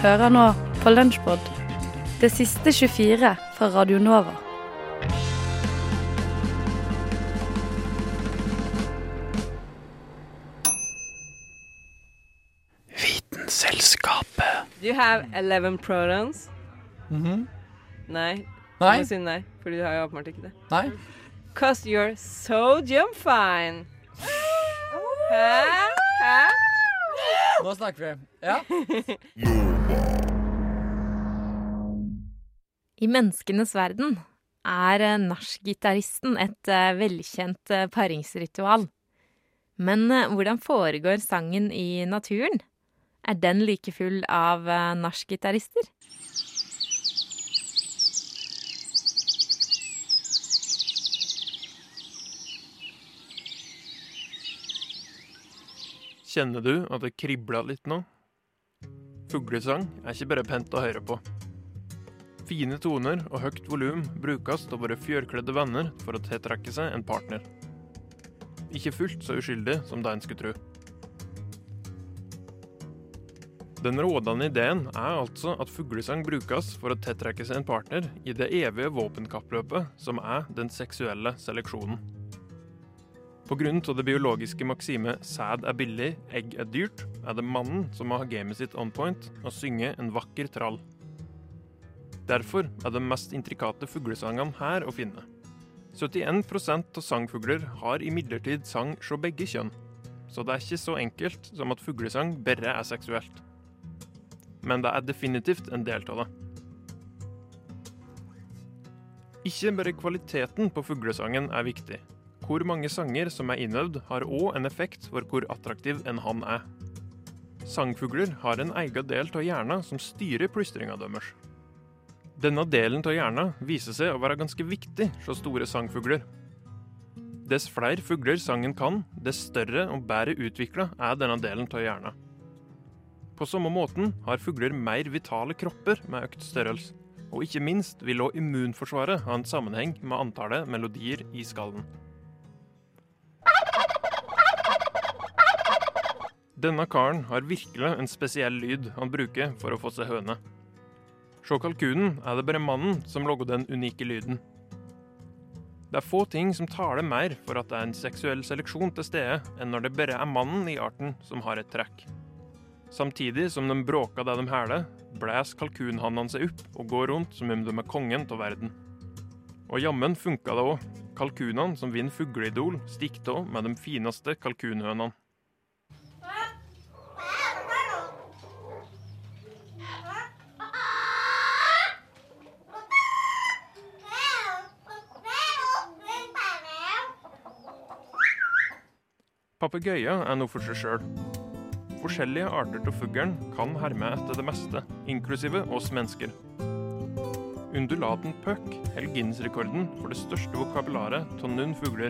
Hører nå på Lunsjpod, det siste 24 fra Radio Nova. Vitenselskapet. Do you have 11 pronouns? -hmm. Nei. Nei. Du må si nei, fordi du har jo åpenbart ikke det. Nei. Cause you're so jump fine. Hæ? Hæ? Nå snakker vi. Ja. I menneskenes verden er eh, nachgitaristen et eh, velkjent eh, paringsritual. Men hvordan foregår sangen i naturen? Er den like full av nachgitarister? Kjenner du at det kribler litt nå? Fuglesang er ikke bare pent å høre på. Fine toner og høyt volum brukes av våre fjørkledde venner for å tiltrekke seg en partner. Ikke fullt så uskyldig som det en skulle tro. Den rådende ideen er altså at fuglesang brukes for å tiltrekke seg en partner i det evige våpenkappløpet som er den seksuelle seleksjonen. Av det biologiske maksime 'sæd er billig, egg er dyrt', er det mannen som må ha gamet sitt on point og synge en vakker trall. Derfor er de mest intrikate fuglesangene her å finne. 71% av sangfugler har imidlertid sang fra begge kjønn, så det er ikke så enkelt som at fuglesang bare er seksuelt. Men det er definitivt en del av det. Ikke bare kvaliteten på fuglesangen er viktig. Hvor mange sanger som er innøvd, har òg en effekt for hvor attraktiv en hann er. Sangfugler har en egen del av hjernen som styrer plystringa deres. Denne delen av hjernen viser seg å være ganske viktig hos store sangfugler. Dess flere fugler sangen kan, dess større og bedre utvikla er denne delen av hjernen. På samme måten har fugler mer vitale kropper med økt størrelse. Og ikke minst vil òg immunforsvaret ha en sammenheng med antallet melodier i skallen. Denne karen har virkelig en spesiell lyd han bruker for å få seg høne. Se kalkunen er det bare mannen som lager den unike lyden. Det er få ting som taler mer for at det er en seksuell seleksjon til stede, enn når det bare er mannen i arten som har et trekk. Samtidig som de bråker det de hæler, blæs kalkunhannene seg opp og går rundt som om de er kongen av verden. Og jammen funka det òg. Kalkunene som vinner fugleidol, stikker av med de fineste kalkunhønene. Papegøyer er noe for seg sjøl. Forskjellige arter av fuglen kan herme etter det meste, inklusive oss mennesker. Undulaten puck holder Guinness-rekorden for det største vokabularet av noen fugler,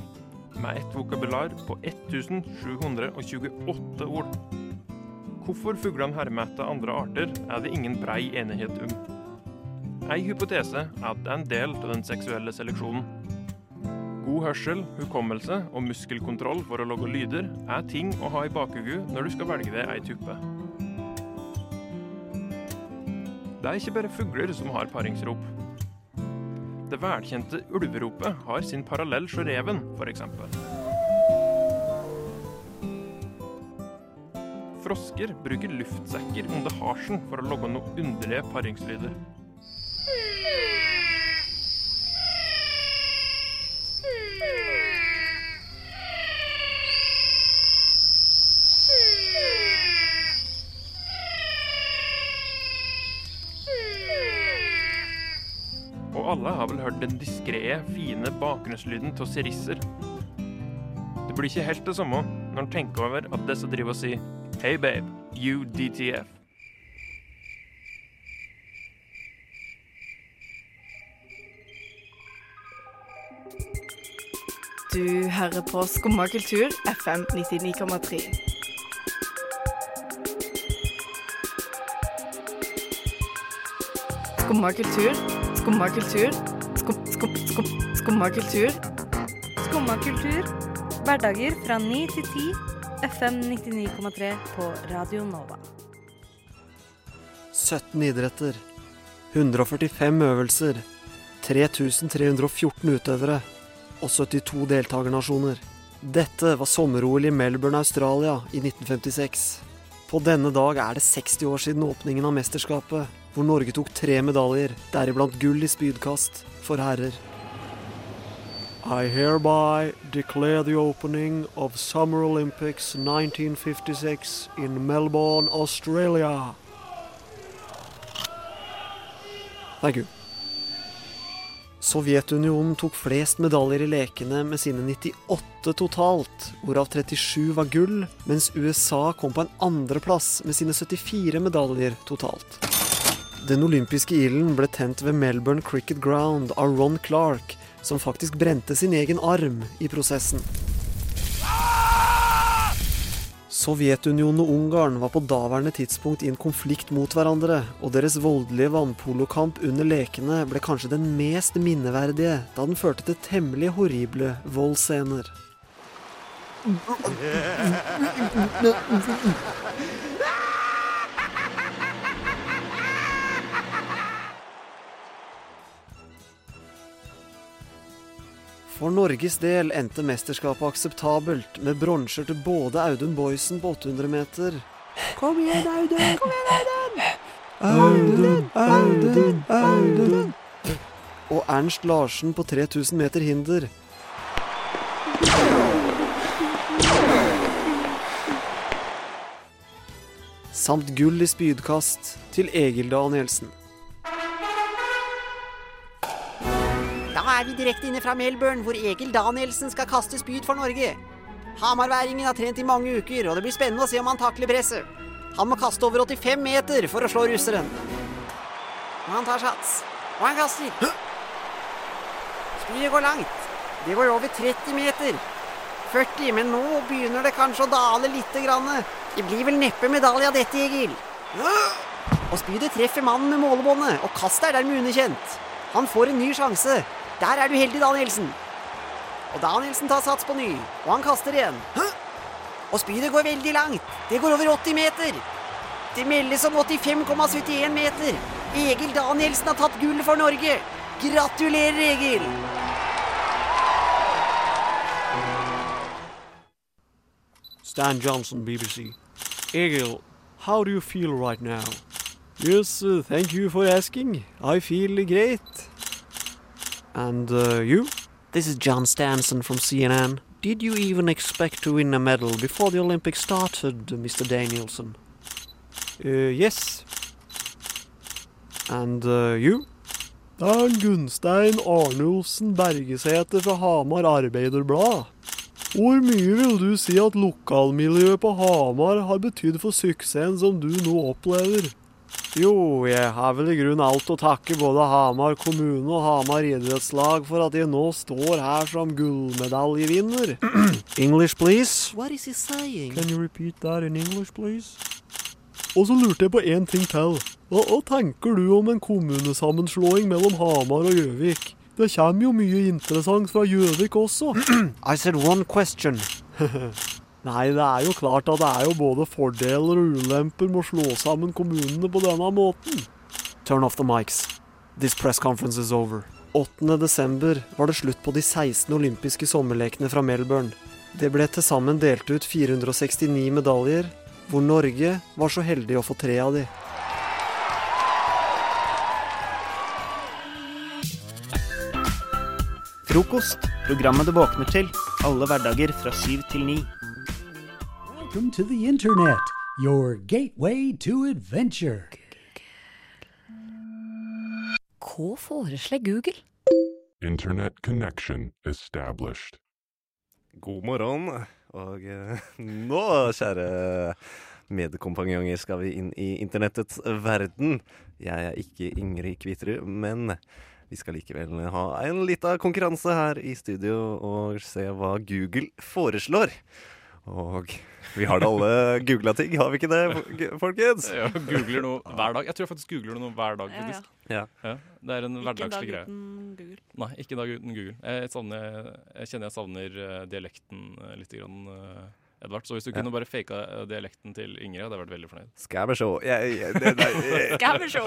med et vokabular på 1728 ord. Hvorfor fuglene hermer etter andre arter, er det ingen brei enighet om. Ei hypotese er at det er en del av den seksuelle seleksjonen. God hørsel, hukommelse og muskelkontroll for å logge lyder er ting å ha i bakhodet når du skal velge deg ei tuppe. Det er ikke bare fugler som har paringsrop. Det velkjente ulveropet har sin parallell hos reven, f.eks. Frosker bruker luftsekker under harsen for å logge noen underlige paringslyder. Den diskré, fine bakgrunnslyden av sirisser. Det blir ikke helt det samme når en tenker over at disse driver og sier Hey babe, you DTF. Du hører på Skumma kultur, FM 99,3. Skumma kultur, skumma kultur, skumma kultur. Skumma kultur. Hverdager fra 9 til 10. FM 99,3 på Radio Nova. 17 idretter, 145 øvelser, 3314 utøvere og 72 deltakernasjoner. Dette var sommer-OL i Melbourne, Australia i 1956. På denne dag er det 60 år siden åpningen av mesterskapet, hvor Norge tok tre medaljer, deriblant gull i spydkast, for herrer. I hereby declare the opening of Summer Olympics 1956 in Melbourne, Australia. Thank you. Sovjetunionen tok flest medaljer i lekene med sine 98 totalt, hvorav 37 var gull, mens USA kom på en andreplass med sine 74 medaljer totalt. Den olympiske ilden ble tent ved Melbourne Cricket Ground av Ron Clark, som faktisk brente sin egen arm i prosessen. Sovjetunionen og Ungarn var på daværende tidspunkt i en konflikt mot hverandre, og deres voldelige vannpolokamp under lekene ble kanskje den mest minneverdige, da den førte til temmelig horrible voldsscener. For Norges del endte mesterskapet akseptabelt, med bronser til både Audun Boysen på 800 meter Kom igjen, Audun! Kom igjen, Audun! Audun, Audun, Audun! Og Ernst Larsen på 3000 meter hinder. Samt gull i spydkast til Egil Danielsen. Direkte inne fra Melbourne, hvor Egil Danielsen skal kaste spyd for Norge. Hamarværingen har trent i mange uker, og det blir spennende å se om han takler presset. Han må kaste over 85 meter for å slå russeren. Og han tar sats. Og han kaster. Spydet går langt. Det går over 30 meter. 40, men nå begynner det kanskje å dale grann. Det blir vel neppe medalje av dette, Egil. Og spydet treffer mannen med målebåndet, og kastet er dermed underkjent. Han får en ny sjanse. Der er du heldig, Danielsen. Og Danielsen tar sats på ny, og han kaster igjen. Og spydet går veldig langt. Det går over 80 meter. Det meldes om 85,71 meter. Egil Danielsen har tatt gull for Norge. Gratulerer, Egil! Stan Johnson, BBC. Egil, how do you feel right now? Yes, uh, thank you for asking. I feel great. And uh, you? This is John Stanson from CNN. Did you even expect to win a medal before the Olympics started, Mr. Danielson? Uh, yes. And uh, you? Det er Gunstein Arnulfsen Bergesæter fra Hamar Arbeiderblad. Hvor mye vil du si at lokalmiljøet på Hamar har betydd for suksessen som du nå opplever? Jo, jeg har vel i grunnen alt å takke både Hamar kommune og Hamar idrettslag for at jeg nå står her som gullmedaljevinner. English, please. What is he saying? Can you repeat that in English, please? Og så lurte jeg på én ting til. Hva, hva tenker du om en kommunesammenslåing mellom Hamar og Gjøvik? Det kommer jo mye interessant fra Gjøvik også. I said one question. Nei, det er jo klart at det er jo både fordeler og ulemper med å slå sammen kommunene på denne måten. Turn off the mics. This press conference is over. 8. desember var det slutt på de 16 olympiske sommerlekene fra Melbourne. Det ble til sammen delt ut 469 medaljer, hvor Norge var så heldig å få tre av de. Frokost. Programmet du våkner til. Alle hverdager fra syv til ni. Welcome to the internet, your gateway to adventure. Hva foreslår Google? Internet connection established. God morgen, og eh, nå, kjære medkompanjonger, skal vi inn i internettets verden. Jeg er ikke Ingrid Kviterud, men vi skal likevel ha en lita konkurranse her i studio og se hva Google foreslår. Og vi har da alle googla ting, har vi ikke det, folkens? Ja, googler noe hver dag. Jeg tror jeg faktisk googler noe hver dag, Ja, ja. Ja. det er en Ikke en dag greie. uten Google. Nei, ikke en dag uten Google. Jeg, savner, jeg kjenner jeg savner eh, dialekten eh, litt grann, eh, Edvard. Så hvis du Ja. kunne bare faka dialekten til Ingrid, hadde jeg vært veldig fornøyd. Skal vi se jeg, jeg, det, nei, jeg, Skal vi sjå.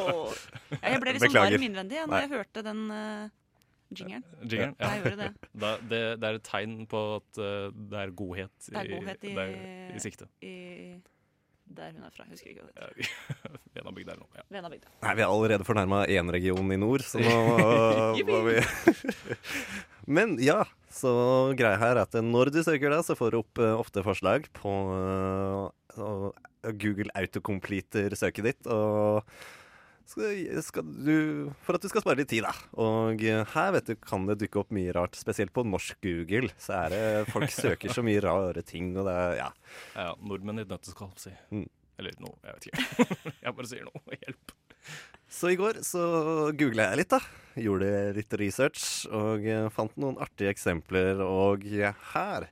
Jeg ble litt sånn Beklager. varm innvendig når jeg hørte den uh, jingeren. Jingeren? Ja, jeg gjorde det. Da, det. Det er et tegn på at eh, det er godhet, Det er godhet i, i, der, i sikte. i Der hun er fra. Husker ikke hva det heter. Eller noe. Ja. Venabygda. Nei, vi har allerede fornærma én region i nord, så nå må vi Men ja, så greia her er at når du søker deg, så får du opp uh, ofte forslag på uh, Google autocompleter søket ditt. Og skal, du, for at du skal spare litt tid, da. Og her vet du, kan det dukke opp mye rart, spesielt på norsk Google. Så er det folk søker så mye rare ting, og det ja. Ja, nordmenn i et nøtteskall, si. Mm. Eller noe, jeg vet ikke. jeg bare sier noe. Hjelp. Så i går så googla jeg litt, da. Gjorde litt research og fant noen artige eksempler. Og her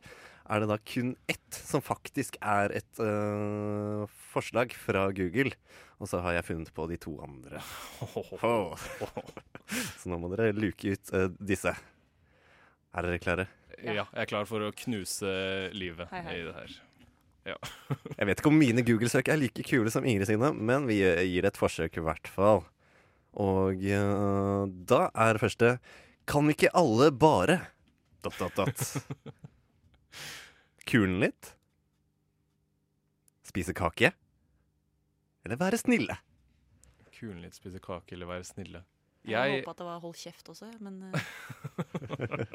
er det da kun ett som faktisk er et øh, forslag fra Google. Og så har jeg funnet på de to andre. Så nå må dere luke ut uh, disse. Er dere klare? Ja. jeg er klar for å knuse livet Hei, hei. i det her. Ja. Jeg vet ikke om mine Google-søk er like kule som Ingrid sine, men vi eh, gir et forsøk i hvert fall. Og uh, da er det første Kan ikke alle bare dot, dot, dot. Kulen litt? Spise kake? Eller være snille? Kulen litt, spise kake eller være snille. Jeg, Jeg, håpa at det var hold kjeft også, men eh,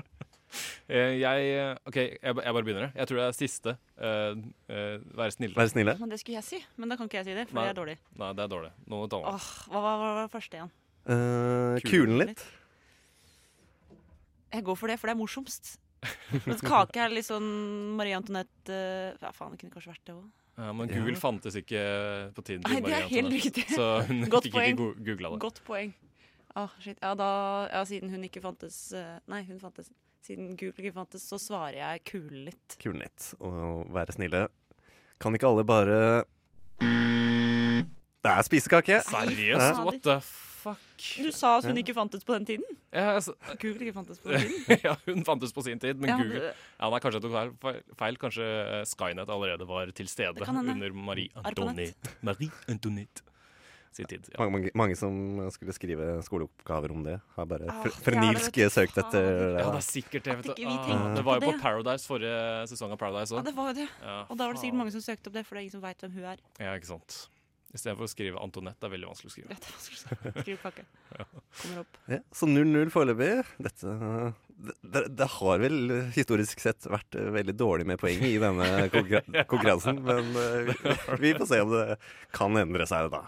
eh, jeg OK, jeg, jeg bare begynner. jeg. Tror det er siste. Uh, uh, være snille. Være snille? men det skulle jeg si. Men da kan ikke jeg si det, for Nei. det er dårlig. Nei, det er dårlig. Noe annet. Åh, hva var, hva var det første igjen? Uh, kulen litt? Jeg går for det, for det er morsomst. Mens kake er litt sånn Marie Antoinette Ja, faen, det kunne kanskje vært det òg. Ja, men Google fantes ikke på tiden Nei, det er helt riktig. Så hun Godt fikk poeng. ikke go- googla det. Godt poeng. Ah, shit. Ja, da, ja, siden hun ikke fantes eh, Nei, hun fantes Siden Google ikke fantes, så svarer jeg kulen litt. Kulen litt og være snille. Kan ikke alle bare Det er spisekake. Seriøst? Ja. What the fuck? Du sa at hun ikke fantes på den tiden. Ja, altså, Google ikke fantes på den tiden. ja, hun fantes på sin tid, men Ja, Google Ja, nei, Kanskje jeg tok feil, feil-. Kanskje eh, Skynet allerede var til stede Det kan hende. under Marie. Antoinette. Marie Antoinette sin tid. Ja. Mange, mange, mange som skulle skrive skoleoppgaver om det, har bare Ah, frenilsk søkt etter det. Ja, det er sikkert det. Vet du. Ah, det var jo på. Paradise forrige sesong av Paradise Ja, det var jo det. Ja, Og da var det sikkert mange som søkte opp det, for det er ingen som veit hvem hun er. Ja, ikke sant. Istedenfor å skrive Antoinette. Det er veldig vanskelig å skrive. Dette det er vanskelig å skrive. Skriv ja. Kommer opp. Ja, så 0-0 foreløpig. Dette det, det, har vel historisk sett vært veldig dårlig med poeng i denne konkurra konkurransen, men eh, vi, vi får se om det kan endre seg da.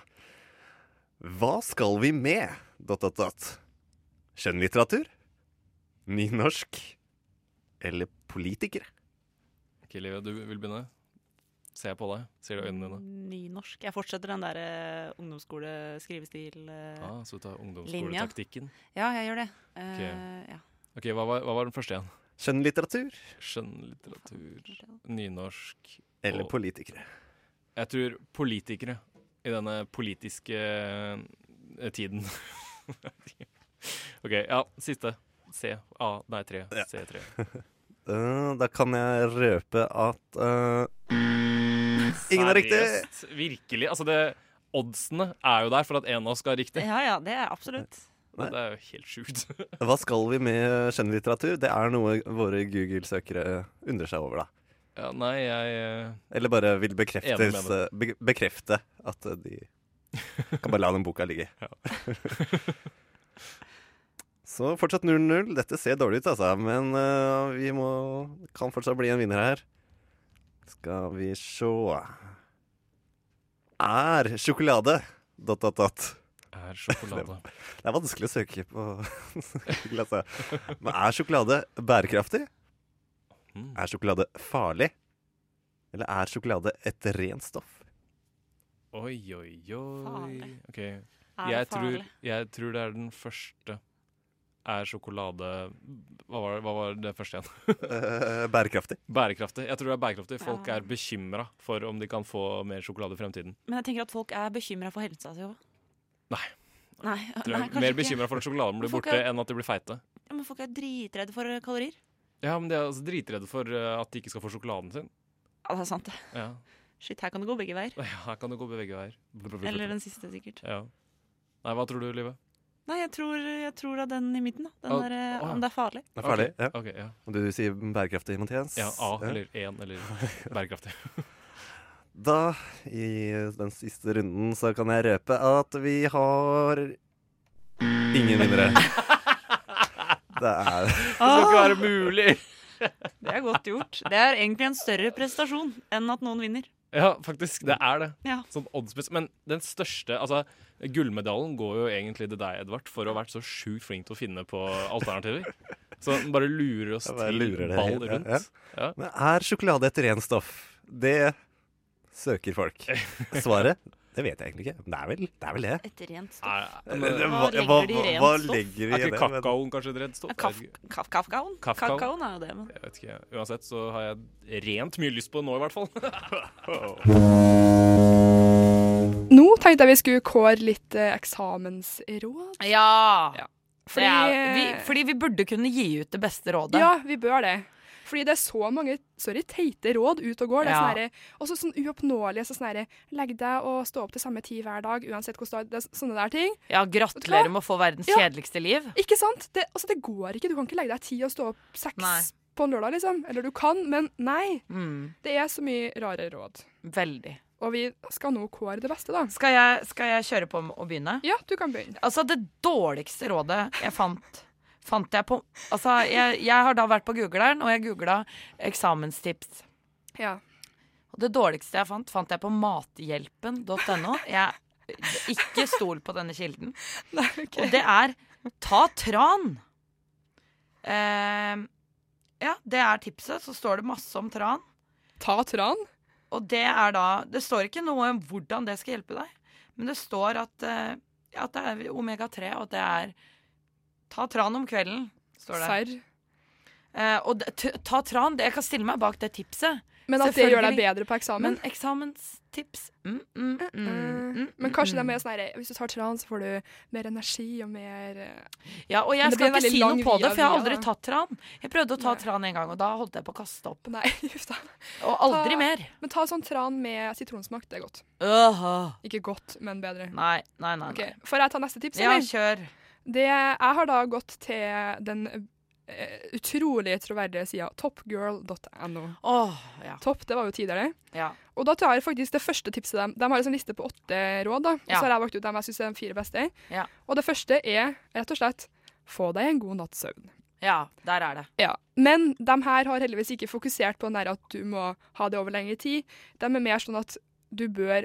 Hva skal vi med? Dot, dot, dot. Skjønnlitteratur? Nynorsk? Eller politikere? Ok, Livia, du vil begynne? Ser jeg på deg? Ser du øynene dine? Nynorsk. Jeg fortsetter den der uh, ungdomsskole-skrivestil. Uh, Ah, så du tar ungdomsskoletaktikken? Ja, jeg gjør det. Uh, okay. ja. Ok, hva var, hva var den første igjen? Skjønnlitteratur? Skjønnlitteratur, nynorsk Eller og- politikere? Jeg tror politikere i denne politiske eh, tiden. OK, ja, siste. C. A. Nei, tre. C3. Eh, da kan jeg røpe at eh, Ingen er riktig! Seriøst? Virkelig? Altså, det, oddsene er jo der for at en av oss skal ha riktig. ja, ja, det er absolutt. Det er jo helt sjukt. Hva skal vi med skjønnlitteratur? Det er noe våre Google-søkere undrer seg over, da. Ja, nei, jeg eh, Eller bare vil bekreftes, be bekrefte at de kan bare la den boka ligge. Så fortsatt 0-0. Dette ser dårlig ut, altså. Men uh, vi må kan fortsatt bli en vinner her. Skal vi sjå Er sjokolade dot, dot, dot. Er sjokolade. Det er vanskelig å søke på glasset. Men er sjokolade bærekraftig? Mm. Er sjokolade farlig? Eller er sjokolade et rent stoff? Oi, oi, oi. Farlig. Ok. Er Jeg det tror, jeg tror det er den første. Er sjokolade Hva var, hva var det første igjen? Eh, bærekraftig. Bærekraftig. Jeg tror det er bærekraftig. Folk Ja. er bekymra for om de kan få mer sjokolade i fremtiden. Men jeg tenker at folk er bekymra for helsa si òg. Nei. Nei, nei, jeg er mer bekymra for at sjokoladen blir borte, er- enn at de blir feite. Ja, men folk er dritredde for kalorier. Ja, men de er altså dritredde for eh, at de ikke skal få sjokoladen sin. Ja, det er sant, det. Ja. Shit, her kan det gå begge veier. Ja, Her kan det gå begge veier. Eller den siste, sikkert. Ja. Nei, hva tror du, Live? Nei, jeg tror, jeg tror av den i midten, da. Den Ah, der, eh, å. om det er farlig. Det er ferdig. Ok, Ja. ok, ja. Og du sier bærekraftig, Mathias? Ja, A eller 1 eller bærekraftig. Da, i den siste runden, så kan jeg røpe at vi har ingen vinnere. Det er Det skal ikke være mulig! Det er godt gjort. Det er egentlig en større prestasjon enn at noen vinner. Ja, faktisk. Det er det. Ja. Sånn oddsmessig. Men den største Altså, gullmedaljen går jo egentlig til deg, Edvard, for å ha vært så sjukt flink til å finne på alternativer. Så den bare lurer oss bare til lurer det ball ja, rundt. ja. Ja. Men er sjokolade et rent stoff? Det søker folk. Svaret? Det vet jeg egentlig ikke. Men Det er vel det. Er vel det. Et rent stoff. Det- det- Hva hva- legger de i i Er ikke det, kakaoen kanskje et rent stoff? Kaf, kaf, kafkaoen? Kafkaoen? Er jo det, men Jeg vet ikke. Uansett så har jeg rent mye lyst på det nå, i hvert fall. Nå tenkte jeg vi skulle kåre litt eh, eksamensråd. Ja. Fordi, det er, vi, fordi vi burde kunne gi ut det beste rådet. Ja, vi bør det. Fordi det er så mange sorry, teite råd ut og går. Det er Ja. sånn herre- også sånn uoppnåelige. Så sånn Legg deg og stå opp til samme tid hver dag, uansett hvordan det er. Sånne der ting. Ja, gratulerer med å få verdens Ja. kjedeligste liv. Ikke sant? Det, altså, det går ikke. Du kan ikke legge deg ti og stå opp seks Nei. på en lørdag, liksom. Eller du kan, men nei. Mm. Det er så mye rare råd. Veldig. Og vi skal nå kåre det beste, da. Skal jeg, skal jeg kjøre på og begynne? Ja, du kan begynne. Altså, det dårligste rådet jeg fant, fant jeg på Altså, jeg, jeg har da vært på googleren, og jeg googla eksamenstips. Ja. Og det dårligste jeg fant, fant jeg på mathjelpen.no. Jeg Ikke stol på denne kilden. Og det er ta tran. Eh, ja, det er tipset. Så står det masse om tran. Ta tran? Og det er da Det står ikke noe om hvordan det skal hjelpe deg, men det står at, eh, at det er omega-3, og at det er Ta tran om kvelden, står det. Serr? Eh, og ta tran, jeg kan stille meg bak det tipset. Men at det gjør deg bedre på eksamen? Men eksamenstips mm, mm, mm, mm, Men kanskje det er mm. mer sånn her Hvis du tar tran, så får du mer energi og mer eh, Ja, og jeg skal ikke si noe på det, for jeg har aldri tatt tran. Jeg prøvde å ta tran en gang, og da holdt jeg på å kaste opp. Nei, just da. Og aldri Ta- mer. Men ta sånn tran med sitronsmak. Det er godt. Øh. Ikke godt, men bedre. Nei, nei, nei. nei. Okay, Får jeg ta neste tips, eller? Ja, kjør. Det, jeg har da gått til den uh, utrolig troverdige sida topgirl.no. Oh, ja. Topp, det var jo tidligere. Ja. Og da tar jeg faktisk det første tipset dem. De har en sånn liste på åtte råd, da. Og Ja. så har jeg valgt ut dem jeg syns er de fire beste. Ja. Og det første er rett og slett få deg en god natts søvn. Ja, der er det. Ja, Men de her har heldigvis ikke fokusert på den der at du må ha det over lengre tid. De er mer sånn at du bør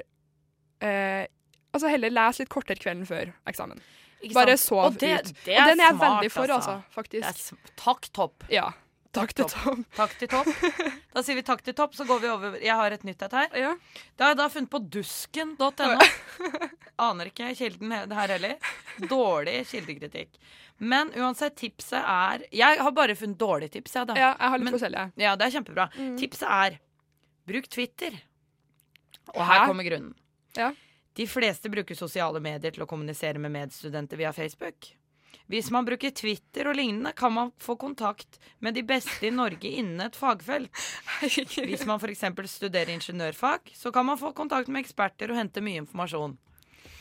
eh, altså heller lese litt kortere kvelden før eksamen. Bare sov Og det- ut. det Og den er jeg smart, veldig for, altså. altså. Faktisk. Takk, topp. Ja. Takk til Topp. Takk til topp. Da sier vi takk til topp, så går vi over Jeg har et nytt et her. Det har jeg da funnet på dusken.no. Aner ikke kilden her heller. Dårlig kildekritikk. Men uansett, tipset er Jeg har bare funnet dårlige tips, jeg, da. Ja, jeg har litt Men- forskjellige. Ja, det er kjempebra. Mm. Tipset er bruk Twitter. Og Hæ? her kommer grunnen. Ja. De fleste bruker sosiale medier til å kommunisere med medstudenter via Facebook. Hvis man bruker Twitter og lignende, kan man få kontakt med de beste i Norge innen et fagfelt. Hvis man f.eks. studerer ingeniørfag, så kan man få kontakt med eksperter og hente mye informasjon.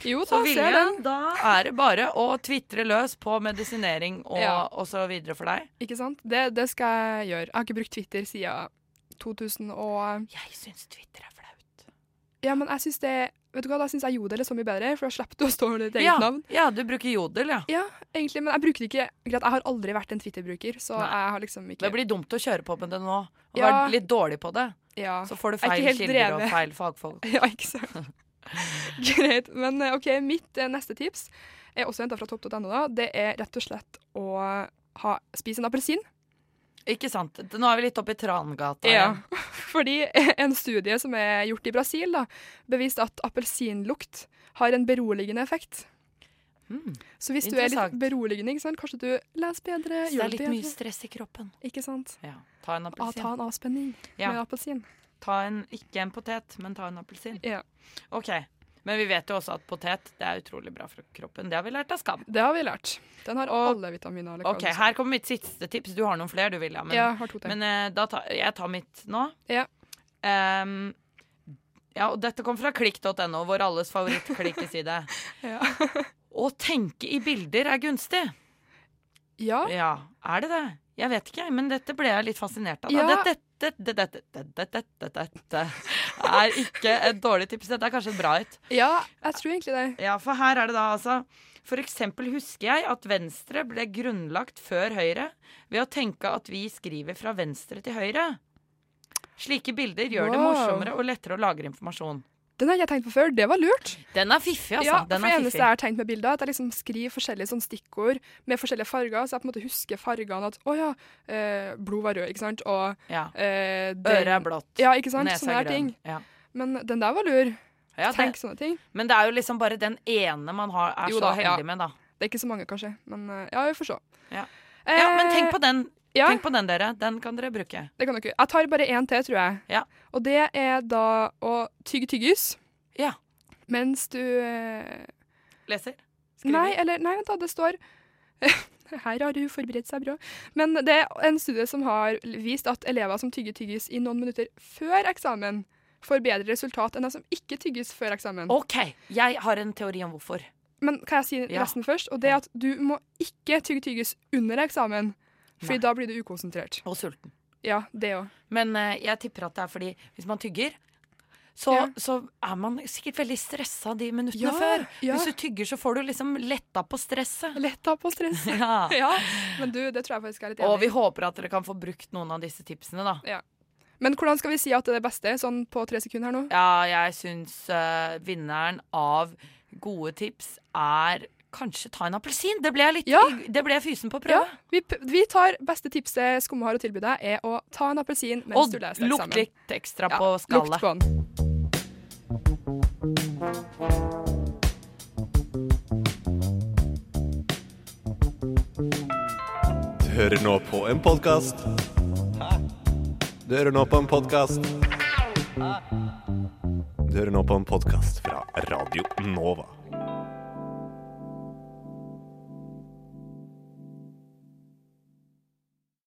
Jo, Så da, ser Vilje, den. da er det bare å tvitre løs på medisinering og, Ja. og så videre for deg. Ikke sant? Det, det skal jeg gjøre. Jeg har ikke brukt Twitter siden 2000 og Jeg syns Twitter er flaut. Ja, men jeg syns det Vet du hva, da syns jeg Jodel er så mye bedre, for da slipper du å stå under ditt eget Ja, navn. ja, du bruker Jodel, ja. Ja, egentlig, men jeg bruker det ikke Greit, jeg har aldri vært en Twitter-bruker, så Nei. jeg har liksom ikke Det blir dumt å kjøre på med det nå. Og Ja. være litt dårlig på det. Ja. Så får du feil kilder og feil fagfolk. Ja, ikke sant. Greit. Men eh, OK, mitt eh, neste tips er også henta fra topp.no. da. Det er rett og slett å ha, spise en appelsin. Ikke sant. Nå er vi litt oppe i Trangata. Ja, igjen. fordi en studie som er gjort i Brasil, da, beviste at appelsinlukt har en beroligende effekt. Så hvis du er litt beroligende, kanskje du leser bedre, Så det er litt bedre. mye stress i kroppen. Ikke sant? Ja. Ta en Ah, appelsin. ta en avspenning Ja. med appelsin. Ta en, ikke en potet, men ta en appelsin. Ja. OK. Men vi vet jo også at potet det er utrolig bra for kroppen. Det har vi lært av Skam. Det har vi lært. Den har alle vitaminer. Alle OK, her kommer mitt siste tips. Du har noen flere, du, Vilja. Men, Ja, jeg har to ting. men eh, tar, jeg tar mitt nå. Ja. Um, ja, og dette kom fra klikk.no, vår alles favorittklikkeside. ja. Å tenke i bilder er gunstig. Ja. Ja, er det det? Jeg vet ikke, men dette ble jeg litt fascinert av. Ja. Dette, dette, dette, dette, dette, dette, dette er ikke et dårlig tips. Dette er kanskje et bra et. Ja, jeg tror egentlig det. Ja, for her er det da altså For eksempel husker jeg at Venstre ble grunnlagt før Høyre ved å tenke at vi skriver fra venstre til høyre. Slike bilder gjør det morsommere og lettere å lagre informasjon. Den har jeg tenkt på før. Det var lurt. Den er fiffig, altså. Ja, Den for det eneste jeg har tenkt med bilder, er at jeg liksom skriver forskjellige sånn stikkord med forskjellige farger, så jeg på en måte husker fargene. At å ja, eh, blod var rød, ikke sant? Og Ja. eh, Øret er blått. Ja, ikke sant? Nesa er her grønn. ting. Ja. Men den der var lur. Ja, det- Tenk sånne ting. Men det er jo liksom bare den ene man har, er Jo så da, heldig med, da. Det er ikke så mange, kanskje. Men eh, ja, vi får se. Ja. ja, men tenk på den. Ja. Tenk på den, dere. Den kan dere bruke. Det kan dere. Jeg tar bare én til, tror jeg. Ja. Og det er da å tygge tyggis. Ja. Mens du eh, Leser? Nei, eller Nei, vent, da. Det står Her har hun forberedt seg bra. Men det er en studie som har vist at elever som tygger tyggis i noen minutter før eksamen, får bedre resultat enn de som ikke tygges før eksamen. OK, jeg har en teori om hvorfor. Men kan jeg si Ja. resten først? Og det er at du må ikke tygge tyggis under eksamen, for Nei. da blir du ukonsentrert. Og sulten. Ja, det òg. Men eh, jeg tipper at det er fordi hvis man tygger, så, Ja. så er man sikkert veldig stressa de minuttene Ja, før. ja. Hvis du tygger, så får du liksom letta på stresset. Letta på stresset. Ja. ja. Men du, det tror jeg faktisk er litt enig Og vi håper at dere kan få brukt noen av disse tipsene, da. Ja. Men hvordan skal vi si at det er det beste, sånn på tre sekunder her nå? Ja, jeg syns uh, vinneren av gode tips er kanskje ta en appelsin. Det ble jeg litt Ja. Det ble fysen på å Ja, prøve. vi, vi tar beste tipset Skumma har å tilby deg, er å ta en appelsin mens Og du leser lukt litt ekstra Ja, på lukt på den. Du hører nå på en podkast. Du hører nå på en podkast. Du hører nå på en podkast fra Radio Nova.